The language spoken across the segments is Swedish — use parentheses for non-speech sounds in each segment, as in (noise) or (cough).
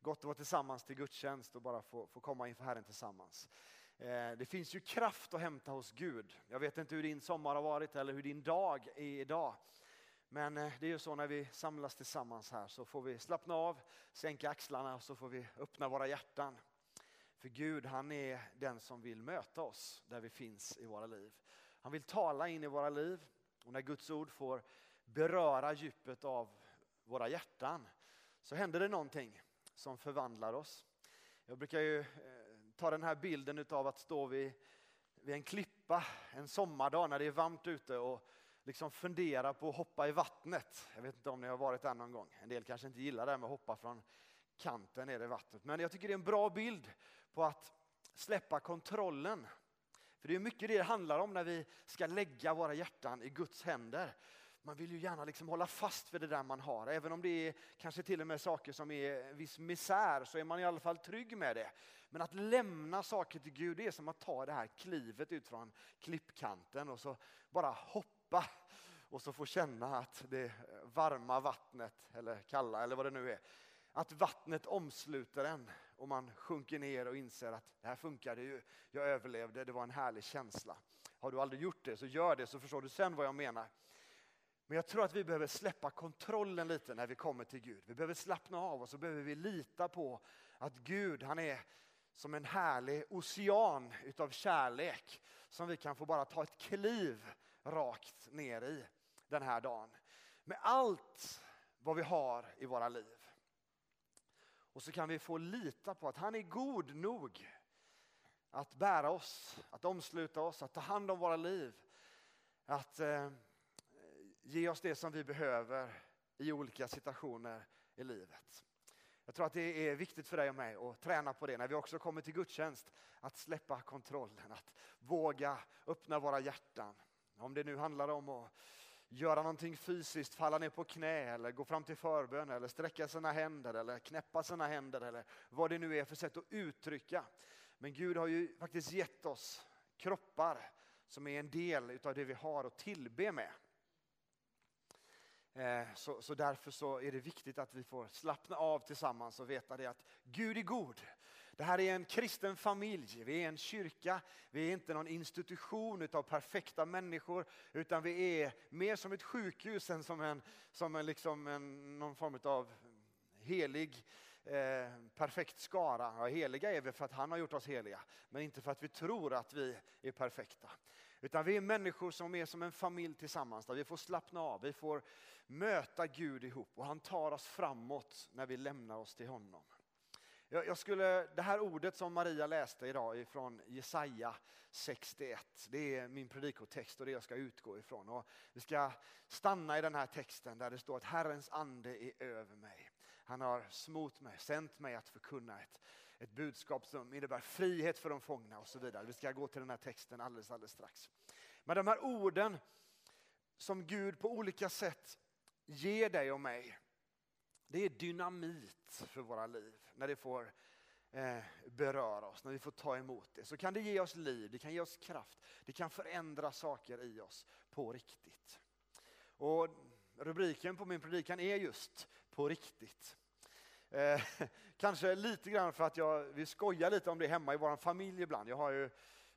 Gott att vara tillsammans till gudstjänst och bara få, få komma inför Herren tillsammans. Eh, det finns ju kraft att hämta hos Gud. Jag vet inte hur din sommar har varit eller hur din dag är idag. Men eh, det är ju så när vi samlas tillsammans här så får vi slappna av, sänka axlarna och så får vi öppna våra hjärtan. För Gud han är den som vill möta oss där vi finns i våra liv. Han vill tala in i våra liv och när Guds ord får beröra djupet av våra hjärtan så händer det någonting som förvandlar oss. Jag brukar ju eh, ta den här bilden av att stå vid, vid en klippa en sommardag när det är varmt ute och liksom fundera på att hoppa i vattnet. Jag vet inte om ni har varit där någon gång. En del kanske inte gillar det med att hoppa från kanten ner i vattnet. Men jag tycker det är en bra bild på att släppa kontrollen. För det är mycket det det handlar om när vi ska lägga våra hjärtan i Guds händer. Man vill ju gärna liksom hålla fast vid det där man har. Även om det är kanske till och med saker som är en viss misär så är man i alla fall trygg med det. Men att lämna saker till Gud det är som att ta det här klivet ut från klippkanten och så bara hoppa och så få känna att det varma vattnet, eller kalla eller vad det nu är, att vattnet omsluter en och man sjunker ner och inser att det här funkade ju, jag överlevde, det var en härlig känsla. Har du aldrig gjort det så gör det så förstår du sen vad jag menar. Men jag tror att vi behöver släppa kontrollen lite när vi kommer till Gud. Vi behöver slappna av och så behöver vi lita på att Gud han är som en härlig ocean utav kärlek som vi kan få bara ta ett kliv rakt ner i den här dagen. Med allt vad vi har i våra liv. Och så kan vi få lita på att han är god nog att bära oss, att omsluta oss, att ta hand om våra liv. Att eh, ge oss det som vi behöver i olika situationer i livet. Jag tror att det är viktigt för dig och mig att träna på det när vi också kommer till gudstjänst. Att släppa kontrollen, att våga öppna våra hjärtan. Om det nu handlar om att göra någonting fysiskt, falla ner på knä eller gå fram till förbön eller sträcka sina händer eller knäppa sina händer eller vad det nu är för sätt att uttrycka. Men Gud har ju faktiskt gett oss kroppar som är en del av det vi har att tillbe med. Eh, så, så därför så är det viktigt att vi får slappna av tillsammans och veta det att Gud är god. Det här är en kristen familj, vi är en kyrka, vi är inte någon institution av perfekta människor utan vi är mer som ett sjukhus än som, en, som en, liksom en, någon form av helig eh, perfekt skara. Ja, heliga är vi för att han har gjort oss heliga, men inte för att vi tror att vi är perfekta. Utan vi är människor som är som en familj tillsammans där vi får slappna av, vi får möta Gud ihop och han tar oss framåt när vi lämnar oss till honom. Jag, skulle, det här ordet som Maria läste idag ifrån Jesaja 61, det är min predikotext och det jag ska utgå ifrån. Och vi ska stanna i den här texten där det står att Herrens ande är över mig. Han har smort mig, sänt mig att förkunna ett, ett budskap som innebär frihet för de fångna och så vidare. Vi ska gå till den här texten alldeles, alldeles strax. Men de här orden som Gud på olika sätt ger dig och mig, det är dynamit för våra liv när det får eh, beröra oss, när vi får ta emot det. Så kan det ge oss liv, det kan ge oss kraft, det kan förändra saker i oss på riktigt. Och rubriken på min predikan är just på riktigt. Eh, (laughs) kanske lite grann för att jag, vi skojar lite om det hemma i vår familj ibland. Jag har ju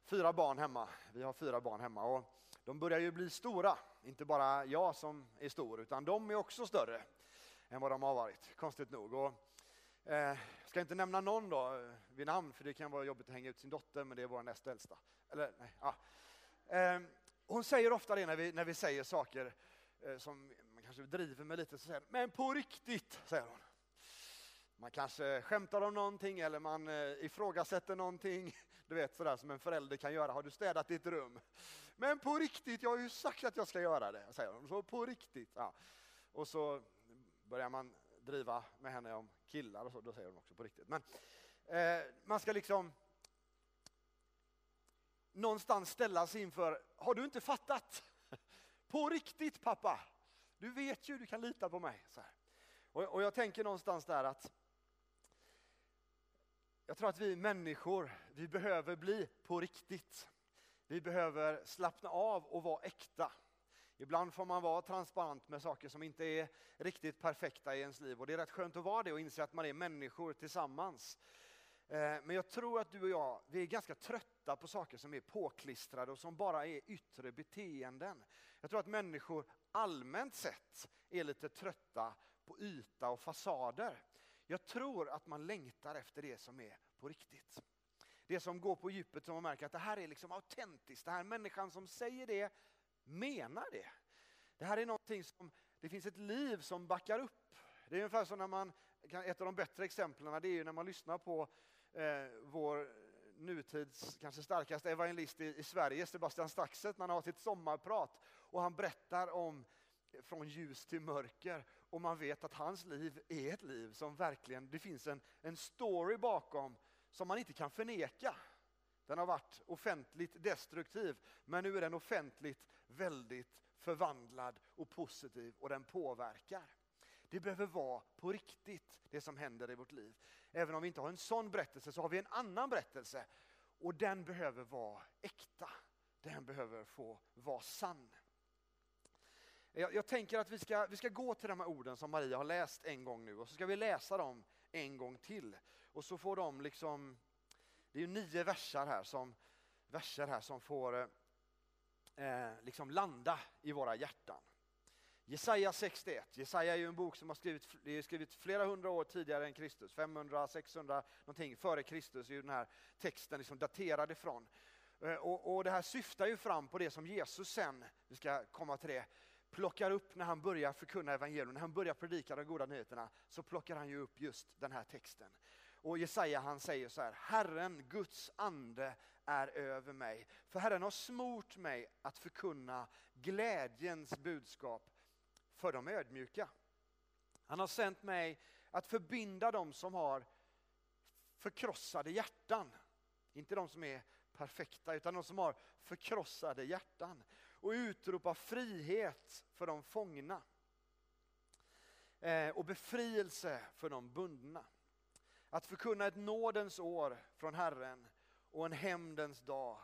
fyra barn hemma, vi har fyra barn hemma och de börjar ju bli stora. Inte bara jag som är stor, utan de är också större än vad de har varit, konstigt nog. Och, eh, ska inte nämna någon då eh, vid namn, för det kan vara jobbigt att hänga ut sin dotter, men det är vår näst äldsta. Eller, nej, ja. eh, hon säger ofta det när vi, när vi säger saker eh, som man kanske driver med lite, så säger men på riktigt, säger hon. Man kanske skämtar om någonting eller man eh, ifrågasätter någonting. (laughs) Du vet sådär som en förälder kan göra. Har du städat ditt rum? Men på riktigt, jag har ju sagt att jag ska göra det, säger hon. Så på riktigt. Ja. Och så börjar man driva med henne om killar och så, då säger hon också på riktigt. Men eh, man ska liksom någonstans ställas inför, har du inte fattat? På riktigt pappa, du vet ju, du kan lita på mig. Och, och, jag tänker någonstans där att jag tror att vi människor, vi behöver bli på riktigt. Vi behöver slappna av och vara äkta. Ibland får man vara transparent med saker som inte är riktigt perfekta i ens liv och det är rätt skönt att vara det och inse att man är människor tillsammans. Eh, men jag tror att du och jag, vi är ganska trötta på saker som är påklistrade och som bara är yttre beteenden. Jag tror att människor allmänt sett är lite trötta på yta och fasader. Jag tror att man längtar efter det som är på riktigt. Det som går på djupet som man märker att det här är liksom autentiskt. Det här människan som säger det menar det. Det här är någonting som, det finns ett liv som backar upp. Det är ungefär som när man, ett av de bättre exemplen det är när man lyssnar på eh, vår nutids kanske starkaste evangelist i, i Sverige, Sebastian Staxet, när han har sitt sommarprat och han berättar om från ljus till mörker och man vet att hans liv är ett liv som verkligen, det finns en, en story bakom som man inte kan förneka. Den har varit offentligt destruktiv, men nu är den offentligt väldigt förvandlad och positiv och den påverkar. Det behöver vara på riktigt det som händer i vårt liv. Även om vi inte har en sån berättelse så har vi en annan berättelse och den behöver vara äkta. Den behöver få vara sann. Jag, jag, tänker att vi ska, vi ska gå till de här orden som Maria har läst en gång nu och så ska vi läsa dem en gång till. Och så får de liksom, det är ju nio verser här som, verser här som får eh, eh, liksom landa i våra hjärtan. Jesaja 61. Jesaja är ju en bok som har skrivit, är skrivit flera hundra år tidigare än Kristus. 500, 600 någonting före Kristus är ju den här texten liksom daterad ifrån. Eh, och, och det här syftar ju fram på det som Jesus sen, vi ska komma till det, plockar upp när han börjar förkunna evangelium, när han börjar predika de goda nyheterna, så plockar han ju upp just den här texten. Och Jesaja han säger så här, Herren, Guds ande är över mig. För Herren har smort mig att förkunna glädjens budskap för de ödmjuka. Han har sänt mig att förbinda dem som har förkrossade hjärtan. Inte de som är perfekta, utan de som har förkrossade hjärtan. Och utropa frihet för de fångna. Eh, och befrielse för de bundna. Att förkunna ett nådens år från Herren och en hämndens dag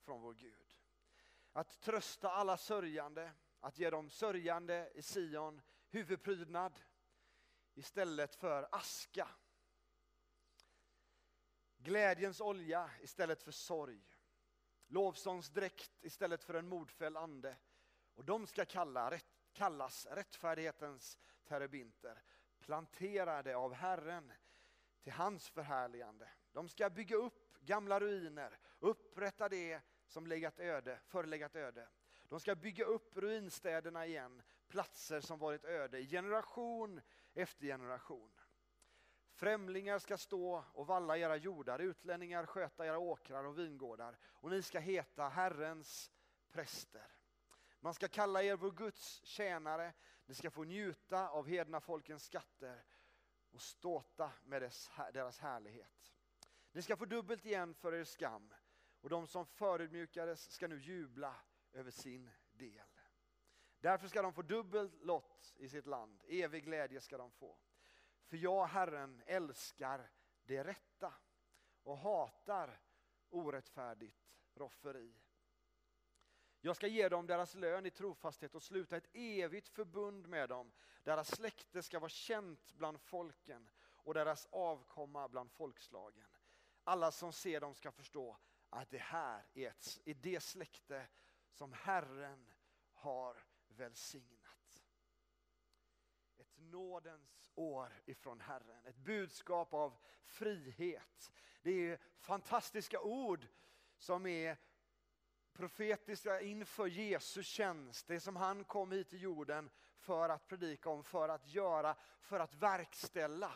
från vår Gud. Att trösta alla sörjande, att ge de sörjande i Sion huvudprydnad istället för aska. Glädjens olja istället för sorg. Lovsångsdräkt istället för en mordfälld ande. Och de ska kalla, kallas rättfärdighetens terebinter, planterade av Herren till hans förhärligande. De ska bygga upp gamla ruiner, upprätta det som legat öde, förelegat öde. De ska bygga upp ruinstäderna igen, platser som varit öde, generation efter generation. Främlingar ska stå och valla era jordar, utlänningar sköta era åkrar och vingårdar och ni ska heta Herrens präster. Man ska kalla er vår Guds tjänare, ni ska få njuta av hedna folkens skatter och ståta med dess, deras härlighet. Ni ska få dubbelt igen för er skam och de som förödmjukades ska nu jubla över sin del. Därför ska de få dubbel lott i sitt land, evig glädje ska de få. För jag, Herren, älskar det rätta och hatar orättfärdigt rofferi. Jag ska ge dem deras lön i trofasthet och sluta ett evigt förbund med dem. Deras släkte ska vara känt bland folken och deras avkomma bland folkslagen. Alla som ser dem ska förstå att det här är, ett, är det släkte som Herren har välsignat. Nådens år ifrån Herren, ett budskap av frihet. Det är fantastiska ord som är profetiska inför Jesu tjänst, det som han kom hit till jorden för att predika om, för att göra, för att verkställa.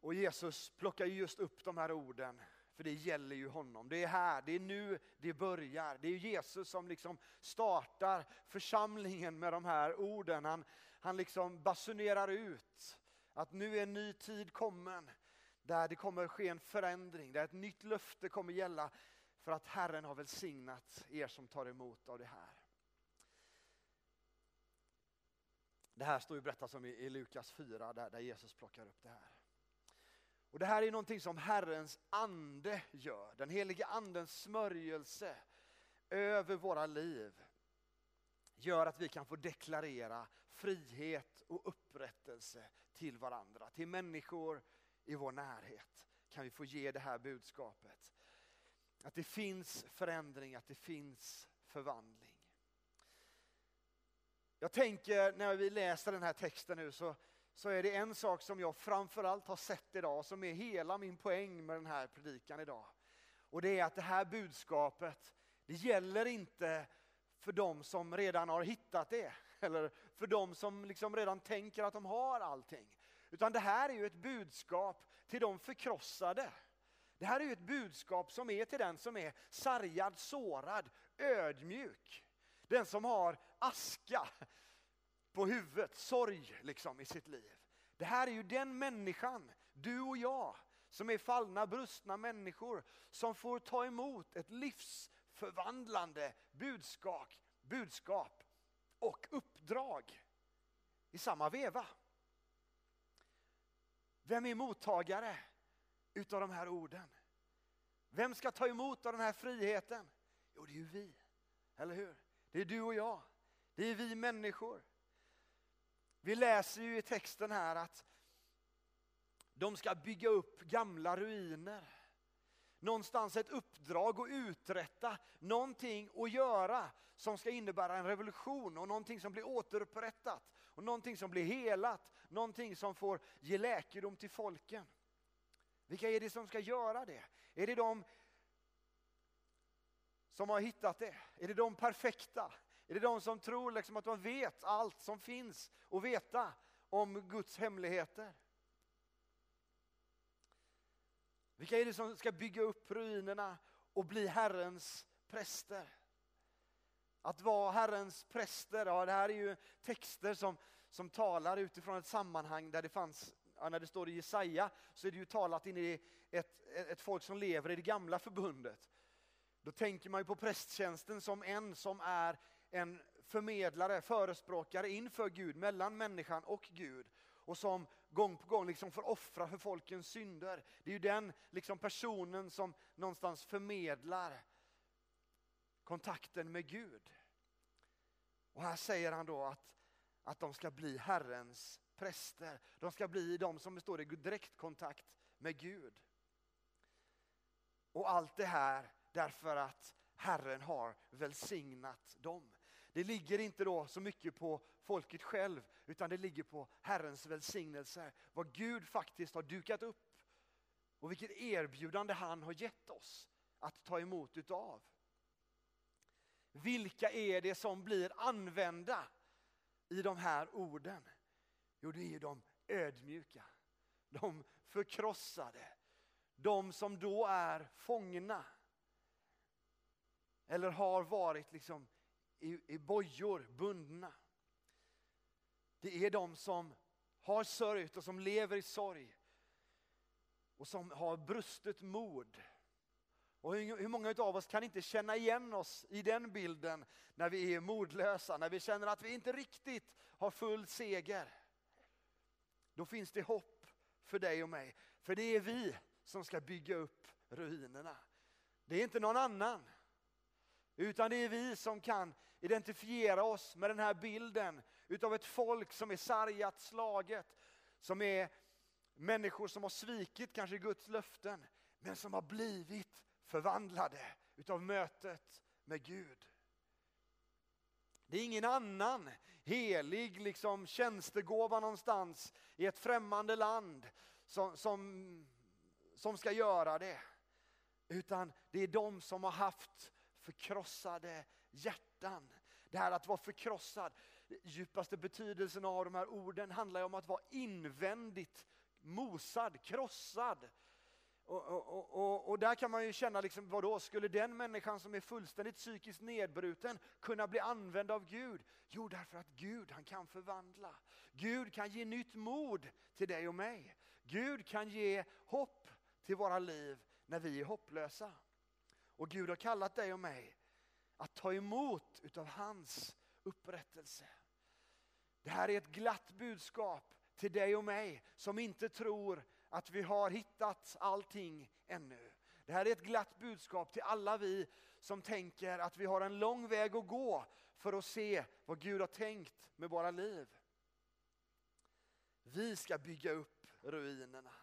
Och Jesus plockar just upp de här orden, för det gäller ju honom. Det är här, det är nu det börjar. Det är Jesus som liksom startar församlingen med de här orden. Han, han liksom basunerar ut att nu är en ny tid kommen, där det kommer ske en förändring, där ett nytt löfte kommer gälla för att Herren har välsignat er som tar emot av det här. Det här står ju berättas om i, Lukas 4 där, där Jesus plockar upp det här. Och Det här är någonting som Herrens ande gör, den helige andens smörjelse över våra liv. gör att vi kan få deklarera frihet och upprättelse till varandra, till människor i vår närhet. Kan vi få ge det här budskapet. Att det finns förändring, att det finns förvandling. Jag tänker när vi läser den här texten nu så, så är det en sak som jag framförallt har sett idag som är hela min poäng med den här predikan idag. Och det är att det här budskapet, det gäller inte för de som redan har hittat det. Eller för de som liksom redan tänker att de har allting. Utan det här är ju ett budskap till de förkrossade. Det här är ju ett budskap som är till den som är sargad, sårad, ödmjuk. Den som har aska på huvudet, sorg liksom i sitt liv. Det här är ju den människan, du och jag, som är fallna, brustna människor som får ta emot ett livsförvandlande budskap, budskap och uppdrag i samma veva. Vem är mottagare utav de här orden? Vem ska ta emot av den här friheten? Jo, det är ju vi, eller hur? Det är du och jag. Det är vi människor. Vi läser ju i texten här att de ska bygga upp gamla ruiner. Någonstans ett uppdrag att uträtta, någonting att göra som ska innebära en revolution och någonting som blir återupprättat och någonting som blir helat, någonting som får ge läkedom till folken. Vilka är det som ska göra det? Är det de som har hittat det? Är det de perfekta? Är det de som tror liksom att de vet allt som finns att veta om Guds hemligheter? Vilka är det som ska bygga upp ruinerna och bli Herrens präster? Att vara Herrens präster, ja det här är ju texter som, som talar utifrån ett sammanhang där det fanns, ja, när det står i Jesaja, så är det ju talat in i ett, ett folk som lever i det gamla förbundet. Då tänker man ju på prästtjänsten som en som är en förmedlare, förespråkare inför Gud, mellan människan och Gud. Och som gång på gång liksom får offra för folkens synder. Det är ju den liksom personen som någonstans förmedlar kontakten med Gud. Och här säger han då att, att de ska bli Herrens präster. De ska bli de som står i direktkontakt med Gud. Och allt det här därför att Herren har välsignat dem. Det ligger inte då så mycket på folket själv, utan det ligger på Herrens välsignelse. Vad Gud faktiskt har dukat upp och vilket erbjudande han har gett oss att ta emot utav. Vilka är det som blir använda i de här orden? Jo, det är de ödmjuka, de förkrossade, de som då är fångna. Eller har varit liksom i, i bojor bundna. Det är de som har sörjt och som lever i sorg. Och som har brustet mod. Och hur många av oss kan inte känna igen oss i den bilden när vi är modlösa, när vi känner att vi inte riktigt har full seger. Då finns det hopp för dig och mig. För det är vi som ska bygga upp ruinerna. Det är inte någon annan. Utan det är vi som kan identifiera oss med den här bilden utav ett folk som är sargat, slaget, som är människor som har svikit kanske Guds löften, men som har blivit förvandlade utav mötet med Gud. Det är ingen annan helig liksom, tjänstegåva någonstans i ett främmande land som, som, som ska göra det. Utan det är de som har haft förkrossade hjärtan. Det här att vara förkrossad, djupaste betydelsen av de här orden handlar om att vara invändigt mosad, krossad. Och, och, och, och, där kan man ju känna, liksom, vadå, skulle den människan som är fullständigt psykiskt nedbruten kunna bli använd av Gud? Jo, därför att Gud, han kan förvandla. Gud kan ge nytt mod till dig och mig. Gud kan ge hopp till våra liv när vi är hopplösa. Och Gud har kallat dig och mig att ta emot utav hans upprättelse. Det här är ett glatt budskap till dig och mig som inte tror att vi har hittat allting ännu. Det här är ett glatt budskap till alla vi som tänker att vi har en lång väg att gå för att se vad Gud har tänkt med våra liv. Vi ska bygga upp ruinerna.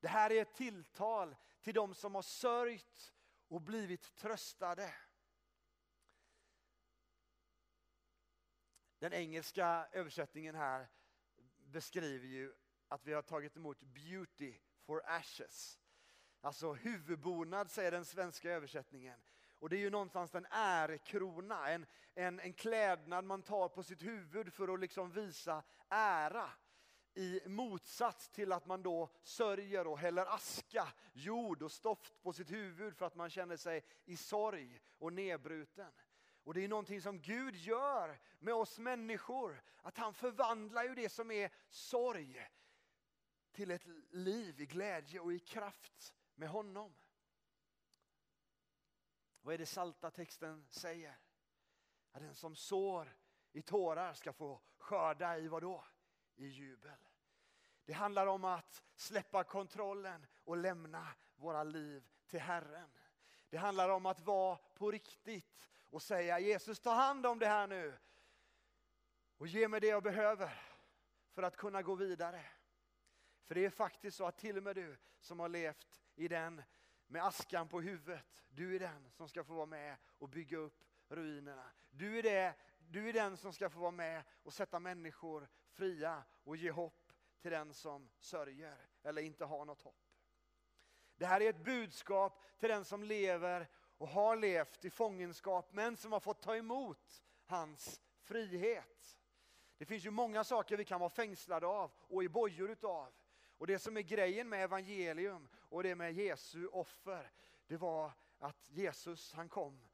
Det här är ett tilltal till de som har sörjt och blivit tröstade. Den engelska översättningen här beskriver ju att vi har tagit emot beauty for ashes. Alltså huvudbonad säger den svenska översättningen. Och det är ju någonstans en ärekrona, en, en, en klädnad man tar på sitt huvud för att liksom visa ära. I motsats till att man då sörjer och häller aska, jord och stoft på sitt huvud för att man känner sig i sorg och nedbruten. Och det är någonting som Gud gör med oss människor. Att han förvandlar ju det som är sorg till ett liv i glädje och i kraft med honom. Vad är det salta texten säger? Att den som sår i tårar ska få skörda i vad då? I jubel. Det handlar om att släppa kontrollen och lämna våra liv till Herren. Det handlar om att vara på riktigt och säga Jesus ta hand om det här nu och ge mig det jag behöver för att kunna gå vidare. För det är faktiskt så att till och med du som har levt i den med askan på huvudet, du är den som ska få vara med och bygga upp ruinerna. Du är, det, du är den som ska få vara med och sätta människor fria och ge hopp till den som sörjer eller inte har något hopp. Det här är ett budskap till den som lever och har levt i fångenskap men som har fått ta emot hans frihet. Det finns ju många saker vi kan vara fängslade av och i bojor utav. Och det som är grejen med evangelium och det med Jesu offer, det var att Jesus han kom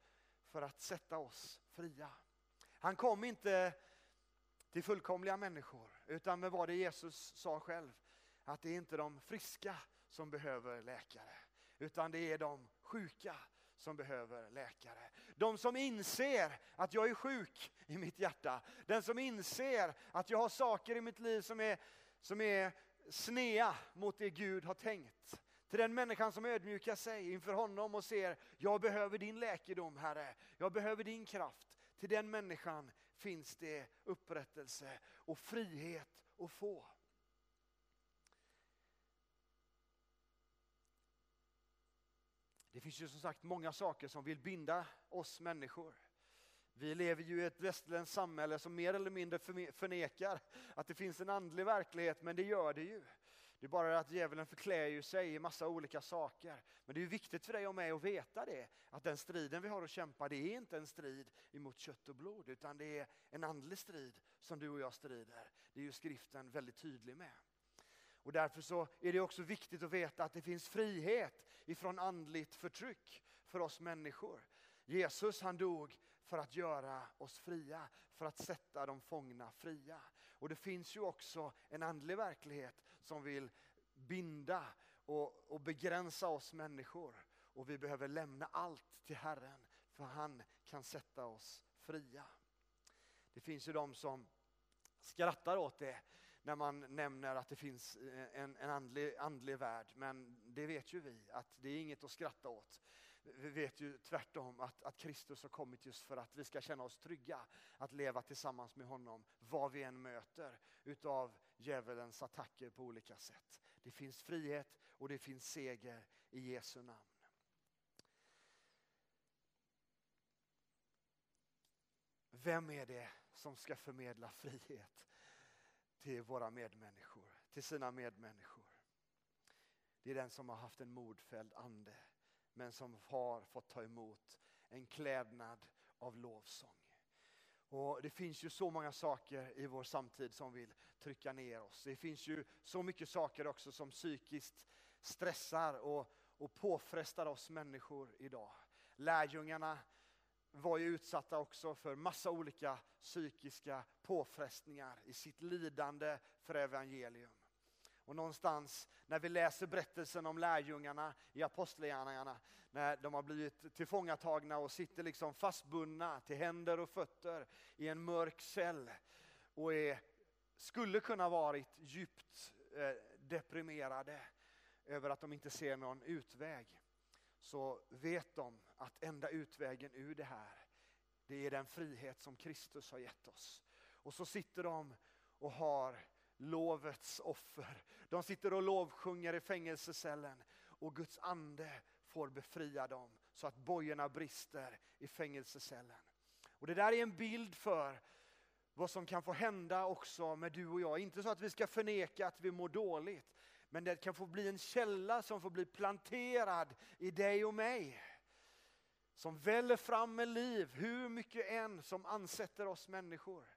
för att sätta oss fria. Han kom inte till fullkomliga människor, utan med vad det Jesus sa själv, att det är inte de friska som behöver läkare, utan det är de sjuka som behöver läkare. De som inser att jag är sjuk i mitt hjärta. Den som inser att jag har saker i mitt liv som är, som är snea mot det Gud har tänkt. Till den människan som ödmjukar sig inför honom och ser, jag behöver din läkedom Herre, jag behöver din kraft. Till den människan finns det upprättelse och frihet att få. Det finns ju som sagt många saker som vill binda oss människor. Vi lever ju i ett västerländskt samhälle som mer eller mindre förnekar att det finns en andlig verklighet, men det gör det ju. Det är bara att djävulen förklär ju sig i massa olika saker. Men det är viktigt för dig och mig att veta det, att den striden vi har att kämpa, det är inte en strid emot kött och blod, utan det är en andlig strid som du och jag strider. Det är ju skriften väldigt tydlig med. Och därför så är det också viktigt att veta att det finns frihet ifrån andligt förtryck för oss människor. Jesus han dog för att göra oss fria, för att sätta de fångna fria. Och det finns ju också en andlig verklighet som vill binda och, och begränsa oss människor. Och vi behöver lämna allt till Herren, för han kan sätta oss fria. Det finns ju de som skrattar åt det när man nämner att det finns eh, en, en andlig, andlig värld. Men det vet ju vi att det är inget att skratta åt. Vi vet ju tvärtom att, att Kristus har kommit just för att vi ska känna oss trygga att leva tillsammans med honom vad vi än möter utav djävulens attacker på olika sätt. Det finns frihet och det finns seger i Jesu namn. Vem är det som ska förmedla frihet? till våra medmänniskor, till sina medmänniskor. Det är den som har haft en modfälld ande, men som har fått ta emot en klädnad av lovsång. Och Det finns ju så många saker i vår samtid som vill trycka ner oss. Det finns ju så mycket saker också som psykiskt stressar och, och påfrestar oss människor idag. Lärjungarna var ju utsatta också för massa olika psykiska påfrestningar i sitt lidande för evangelium. Och någonstans när vi läser berättelsen om lärjungarna i Apostlagärningarna, när de har blivit tillfångatagna och sitter liksom fastbundna till händer och fötter i en mörk cell och är, skulle kunna varit djupt eh, deprimerade över att de inte ser någon utväg så vet de att enda utvägen ur det här, Det är den frihet som Kristus har gett oss. Och så sitter de och har lovets offer. De sitter och lovsjunger i fängelsecellen och Guds ande får befria dem så att bojorna brister i fängelsecellen. Och Det där är en bild för vad som kan få hända också med du och jag. Inte så att vi ska förneka att vi mår dåligt, men det kan få bli en källa som får bli planterad i dig och mig. Som väller fram med liv, hur mycket än som ansätter oss människor.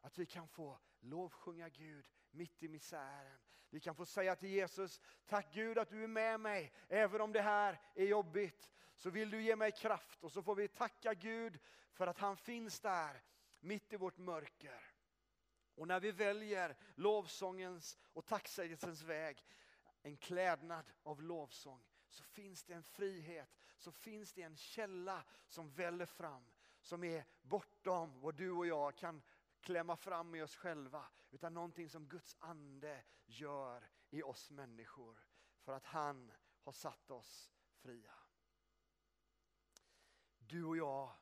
Att vi kan få lovsjunga Gud mitt i misären. Vi kan få säga till Jesus, tack Gud att du är med mig, även om det här är jobbigt. Så vill du ge mig kraft och så får vi tacka Gud för att han finns där mitt i vårt mörker. Och när vi väljer lovsångens och tacksägelsens väg, en klädnad av lovsång, så finns det en frihet, så finns det en källa som väller fram, som är bortom vad du och jag kan klämma fram i oss själva, utan någonting som Guds ande gör i oss människor, för att han har satt oss fria. Du och jag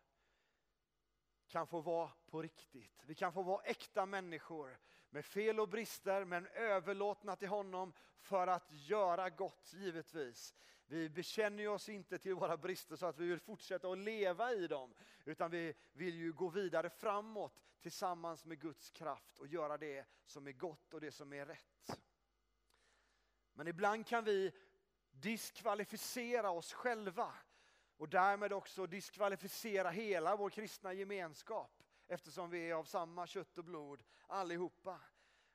kan få vara på riktigt. Vi kan få vara äkta människor med fel och brister men överlåtna till honom för att göra gott givetvis. Vi bekänner oss inte till våra brister så att vi vill fortsätta att leva i dem utan vi vill ju gå vidare framåt tillsammans med Guds kraft och göra det som är gott och det som är rätt. Men ibland kan vi diskvalificera oss själva och därmed också diskvalificera hela vår kristna gemenskap eftersom vi är av samma kött och blod allihopa.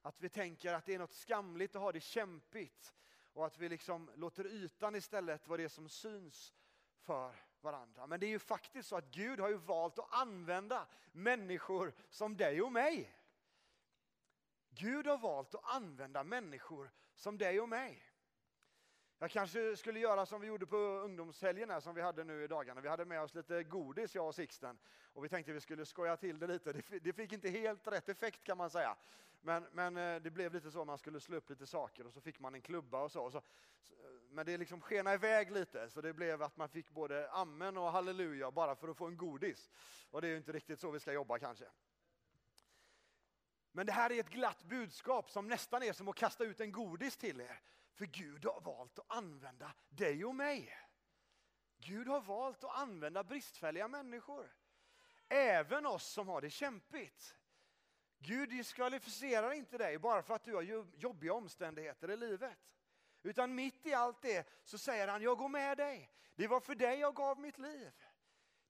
Att vi tänker att det är något skamligt att ha det kämpigt och att vi liksom låter ytan istället vara det som syns för varandra. Men det är ju faktiskt så att Gud har ju valt att använda människor som dig och mig. Gud har valt att använda människor som dig och mig. Jag kanske skulle göra som vi gjorde på ungdomshelgen här, som vi hade nu i dagarna. Vi hade med oss lite godis, jag och Sixten. Och vi tänkte vi skulle skoja till det lite. Det fick inte helt rätt effekt kan man säga. Men, men eh, det blev lite så, man skulle slå upp lite saker och så fick man en klubba och så. Och så men det liksom skena iväg lite, så det blev att man fick både amen och halleluja bara för att få en godis. Och det är ju inte riktigt så vi ska jobba kanske. Men det här är ett glatt budskap som nästan är som att kasta ut en godis till er. För Gud har valt att använda dig och mig. Gud har valt att använda bristfälliga människor. Även oss som har det kämpigt. Gud diskvalificerar inte dig bara för att du har jobbiga omständigheter i livet. Utan mitt i allt det så säger han, jag går med dig. Det var för dig jag gav mitt liv.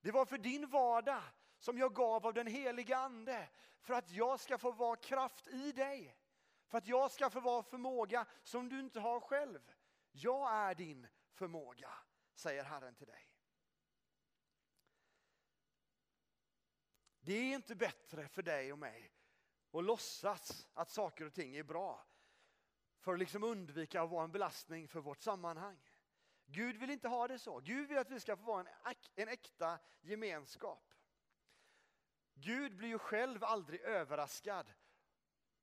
Det var för din vardag som jag gav av den heliga ande. För att jag ska få vara kraft i dig. För att jag ska få vara förmåga som du inte har själv. Jag är din förmåga, säger Herren till dig. Det är inte bättre för dig och mig att låtsas att saker och ting är bra för att liksom undvika att vara en belastning för vårt sammanhang. Gud vill inte ha det så. Gud vill att vi ska få vara en, en äkta gemenskap. Gud blir ju själv aldrig överraskad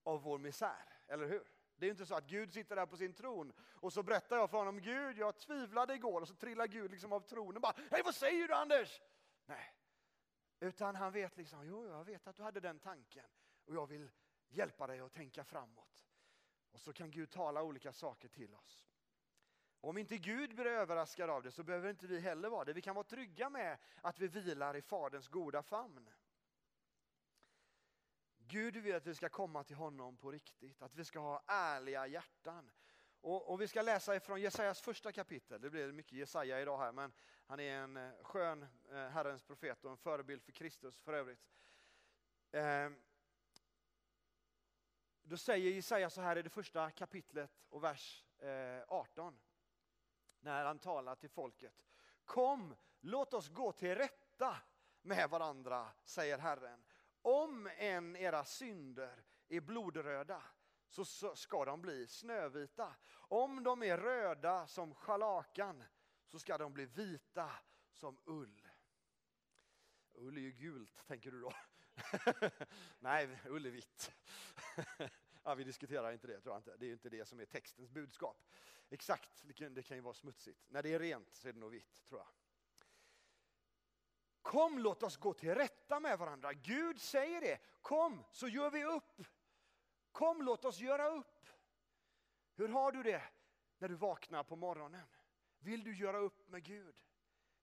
av vår misär. Eller hur? Det är inte så att Gud sitter där på sin tron och så berättar jag för honom, Gud jag tvivlade igår och så trillar Gud liksom av tronen och bara, hej vad säger du Anders? Nej, utan han vet liksom, jo jag vet att du hade den tanken och jag vill hjälpa dig att tänka framåt. Och så kan Gud tala olika saker till oss. Och om inte Gud blir överraskad av det så behöver inte vi heller vara det. Vi kan vara trygga med att vi vilar i Faderns goda famn. Gud vill att vi ska komma till honom på riktigt, att vi ska ha ärliga hjärtan. Och, och vi ska läsa ifrån Jesajas första kapitel, det blir mycket Jesaja idag här, men han är en eh, skön eh, Herrens profet och en förebild för Kristus för övrigt. Eh, då säger Jesaja så här i det första kapitlet och vers eh, 18, när han talar till folket. Kom, låt oss gå till rätta med varandra, säger Herren. Om än era synder är blodröda så ska de bli snövita. Om de är röda som scharlakan så ska de bli vita som ull. Ull är ju gult, tänker du då? (laughs) Nej, ull är vitt. (laughs) ja, vi diskuterar inte det, tror jag inte. Det är inte det som är textens budskap. Exakt, det kan, det kan ju vara smutsigt. När det är rent så är det nog vitt, tror jag. Kom låt oss gå till rätta med varandra. Gud säger det. Kom så gör vi upp. Kom låt oss göra upp. Hur har du det när du vaknar på morgonen? Vill du göra upp med Gud?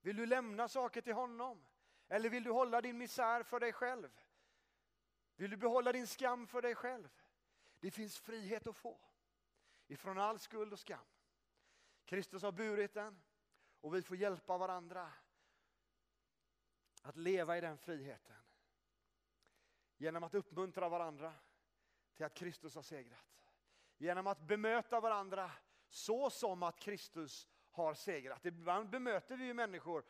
Vill du lämna saker till honom? Eller vill du hålla din misär för dig själv? Vill du behålla din skam för dig själv? Det finns frihet att få ifrån all skuld och skam. Kristus har burit den och vi får hjälpa varandra att leva i den friheten. Genom att uppmuntra varandra till att Kristus har segrat. Genom att bemöta varandra så som att Kristus har segrat. Ibland bemöter vi människor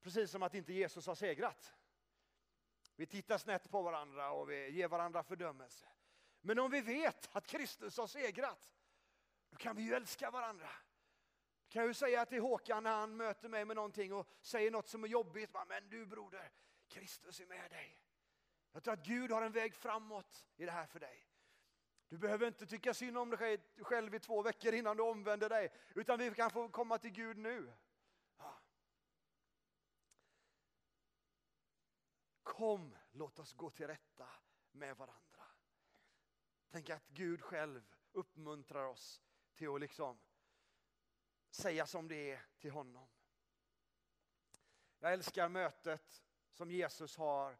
precis som att inte Jesus har segrat. Vi tittar snett på varandra och vi ger varandra fördömelse. Men om vi vet att Kristus har segrat, då kan vi ju älska varandra. Kan jag ju säga till Håkan när han möter mig med någonting och säger något som är jobbigt. Men du broder, Kristus är med dig. Jag tror att Gud har en väg framåt i det här för dig. Du behöver inte tycka synd om dig själv i två veckor innan du omvänder dig, utan vi kan få komma till Gud nu. Ja. Kom, låt oss gå till rätta med varandra. Tänk att Gud själv uppmuntrar oss till att liksom säga som det är till honom. Jag älskar mötet som Jesus har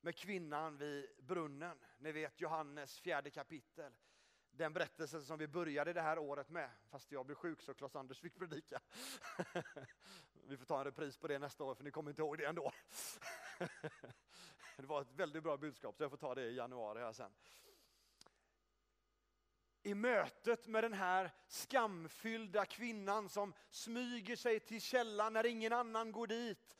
med kvinnan vid brunnen. Ni vet Johannes fjärde kapitel. Den berättelsen som vi började det här året med, fast jag blev sjuk så Klas-Anders fick predika. (laughs) Vi får ta en repris på det nästa år för ni kommer inte ihåg det ändå. (laughs) Det var ett väldigt bra budskap så jag får ta det i januari här sen. I mötet med den här skamfyllda kvinnan som smyger sig till källan när ingen annan går dit.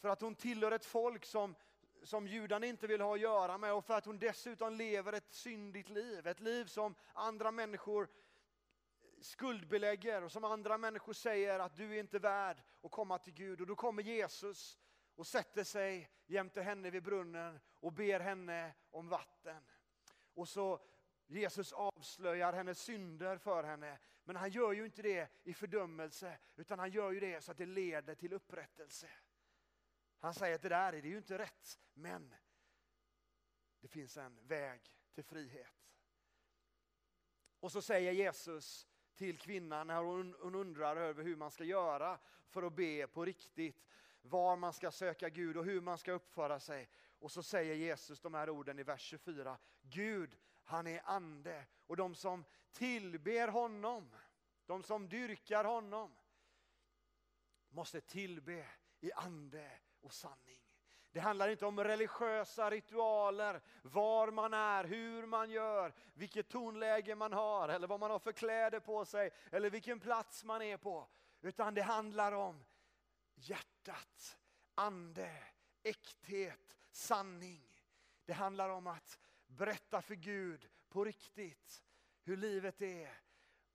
För att hon tillhör ett folk som som judarna inte vill ha att göra med och för att hon dessutom lever ett syndigt liv. Ett liv som andra människor skuldbelägger och som andra människor säger att du är inte värd att komma till Gud. Och då kommer Jesus och sätter sig jämte henne vid brunnen och ber henne om vatten. Och så Jesus avslöjar hennes synder för henne. Men han gör ju inte det i fördömelse utan han gör ju det så att det leder till upprättelse. Han säger att det där är ju inte rätt, men det finns en väg till frihet. Och så säger Jesus till kvinnan när hon, undrar över hur man ska göra för att be på riktigt, var man ska söka Gud och hur man ska uppföra sig. Och så säger Jesus de här orden i vers 24. Gud, han är ande och de som tillber honom, de som dyrkar honom, måste tillbe i ande och sanning. Det handlar inte om religiösa ritualer, var man är, hur man gör, vilket tonläge man har eller vad man har för kläder på sig eller vilken plats man är på. Utan det handlar om hjärtat, ande, äkthet, sanning. Det handlar om att berätta för Gud på riktigt hur livet är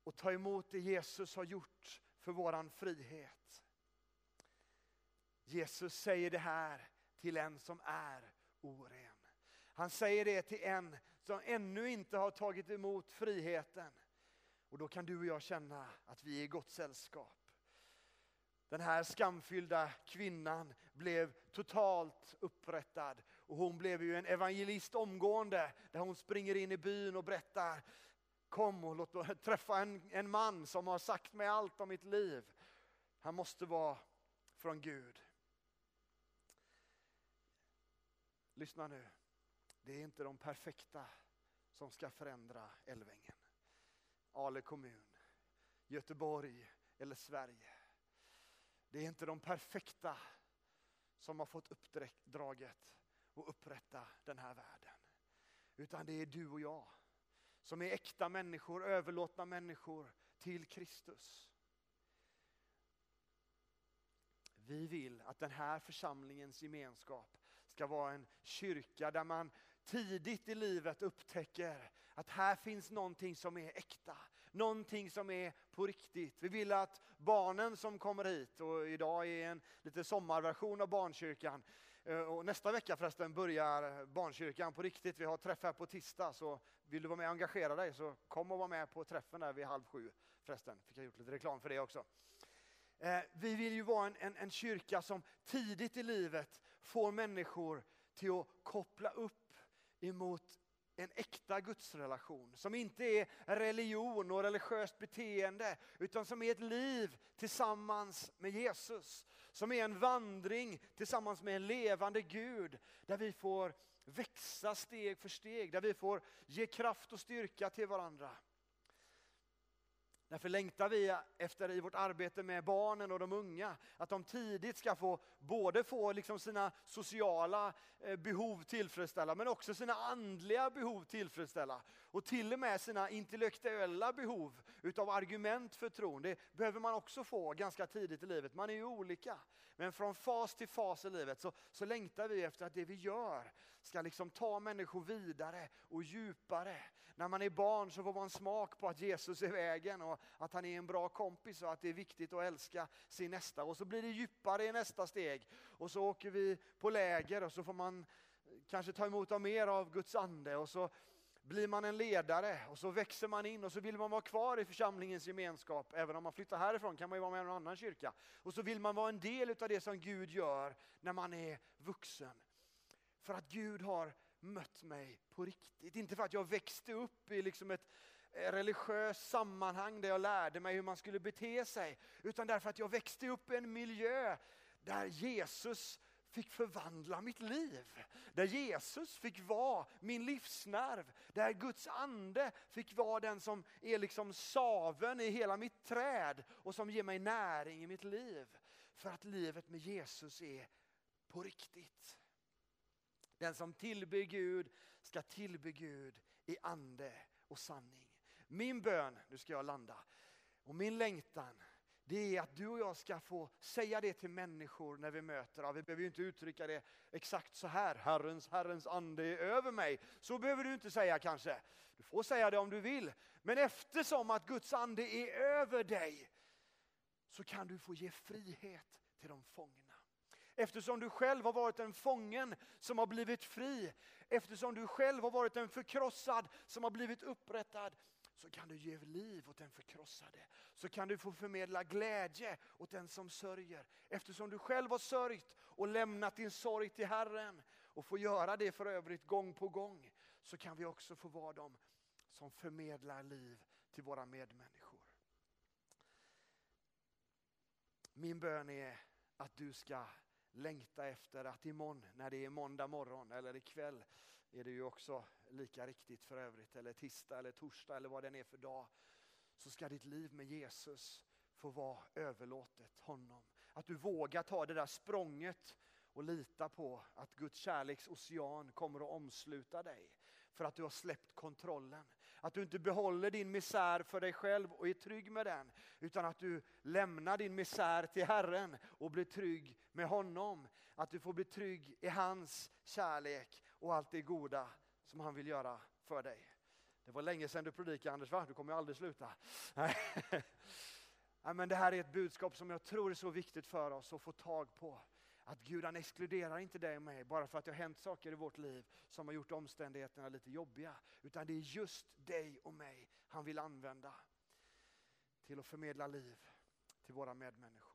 och ta emot det Jesus har gjort för våran frihet. Jesus säger det här till en som är oren. Han säger det till en som ännu inte har tagit emot friheten. Och då kan du och jag känna att vi är i gott sällskap. Den här skamfyllda kvinnan blev totalt upprättad och hon blev ju en evangelist omgående där hon springer in i byn och berättar Kom och låt mig träffa en, en man som har sagt mig allt om mitt liv. Han måste vara från Gud. Lyssna nu. Det är inte de perfekta som ska förändra Älvängen. Ale kommun, Göteborg eller Sverige. Det är inte de perfekta som har fått uppdraget och upprätta den här världen. Utan det är du och jag som är äkta människor, överlåtna människor till Kristus. Vi vill att den här församlingens gemenskap ska vara en kyrka där man tidigt i livet upptäcker att här finns någonting som är äkta. Någonting som är på riktigt. Vi vill att barnen som kommer hit, och idag är en lite sommarversion av barnkyrkan, Eh, och nästa vecka förresten börjar barnkyrkan på riktigt. Vi har träff här på tisdag, så vill du vara med och engagera dig så kom och var med på träffen där vid halv sju. Förresten, fick jag gjort lite reklam för det också. Eh, vi vill ju vara en, en, en kyrka som tidigt i livet får människor till att koppla upp emot en äkta gudsrelation. Som inte är religion och religiöst beteende utan som är ett liv tillsammans med Jesus. Som är en vandring tillsammans med en levande Gud där vi får växa steg för steg, där vi får ge kraft och styrka till varandra. Därför längtar vi efter i vårt arbete med barnen och de unga, att de tidigt ska få både få liksom sina sociala eh, behov tillfredsställa, men också sina andliga behov tillfredsställa. Och till och med sina intellektuella behov utav argument för tron. Det behöver man också få ganska tidigt i livet. Man är ju olika. Men från fas till fas i livet så, så längtar vi efter att det vi gör ska liksom ta människor vidare och djupare. När man är barn så får man smak på att Jesus är vägen och att han är en bra kompis och att det är viktigt att älska sin nästa. Och så blir det djupare i nästa steg. Och så åker vi på läger och så får man kanske ta emot av mer av Guds ande. Och så blir man en ledare och så växer man in och så vill man vara kvar i församlingens gemenskap. Även om man flyttar härifrån kan man ju vara med i någon annan kyrka. Och så vill man vara en del av det som Gud gör när man är vuxen. För att Gud har mött mig på riktigt. Inte för att jag växte upp i liksom ett eh, religiöst sammanhang där jag lärde mig hur man skulle bete sig. Utan därför att jag växte upp i en miljö där Jesus fick förvandla mitt liv. Där Jesus fick vara min livsnerv. Där Guds ande fick vara den som är liksom saven i hela mitt träd och som ger mig näring i mitt liv. För att livet med Jesus är på riktigt. Den som tillber Gud ska tillbe Gud i ande och sanning. Min bön, nu ska jag landa, och min längtan det är att du och jag ska få säga det till människor när vi möter. dem. vi behöver ju inte uttrycka det exakt så här, Herrens, Herrens ande är över mig. Så behöver du inte säga kanske. Du får säga det om du vill. Men eftersom att Guds ande är över dig så kan du få ge frihet till de fångna. Eftersom du själv har varit en fången som har blivit fri. Eftersom du själv har varit en förkrossad som har blivit upprättad så kan du ge liv åt den förkrossade. Så kan du få förmedla glädje åt den som sörjer. Eftersom du själv har sörjt och lämnat din sorg till Herren och får göra det för övrigt gång på gång så kan vi också få vara de som förmedlar liv till våra medmänniskor. Min bön är att du ska längta efter att imorgon, när det är måndag morgon eller ikväll, är det ju också lika riktigt för övrigt, eller tisdag eller torsdag eller vad den är för dag, så ska ditt liv med Jesus få vara överlåtet honom. Att du vågar ta det där språnget och lita på att Guds kärleks ocean kommer att omsluta dig. För att du har släppt kontrollen. Att du inte behåller din misär för dig själv och är trygg med den. Utan att du lämnar din misär till Herren och blir trygg med honom. Att du får bli trygg i hans kärlek och allt det goda som han vill göra för dig. Det var länge sedan du predikade Anders, va? Du kommer ju aldrig sluta. (laughs) Nej. men det här är ett budskap som jag tror är så viktigt för oss att få tag på. Att Gud han exkluderar inte dig och mig bara för att det har hänt saker i vårt liv som har gjort omständigheterna lite jobbiga. Utan det är just dig och mig han vill använda till att förmedla liv till våra medmänniskor.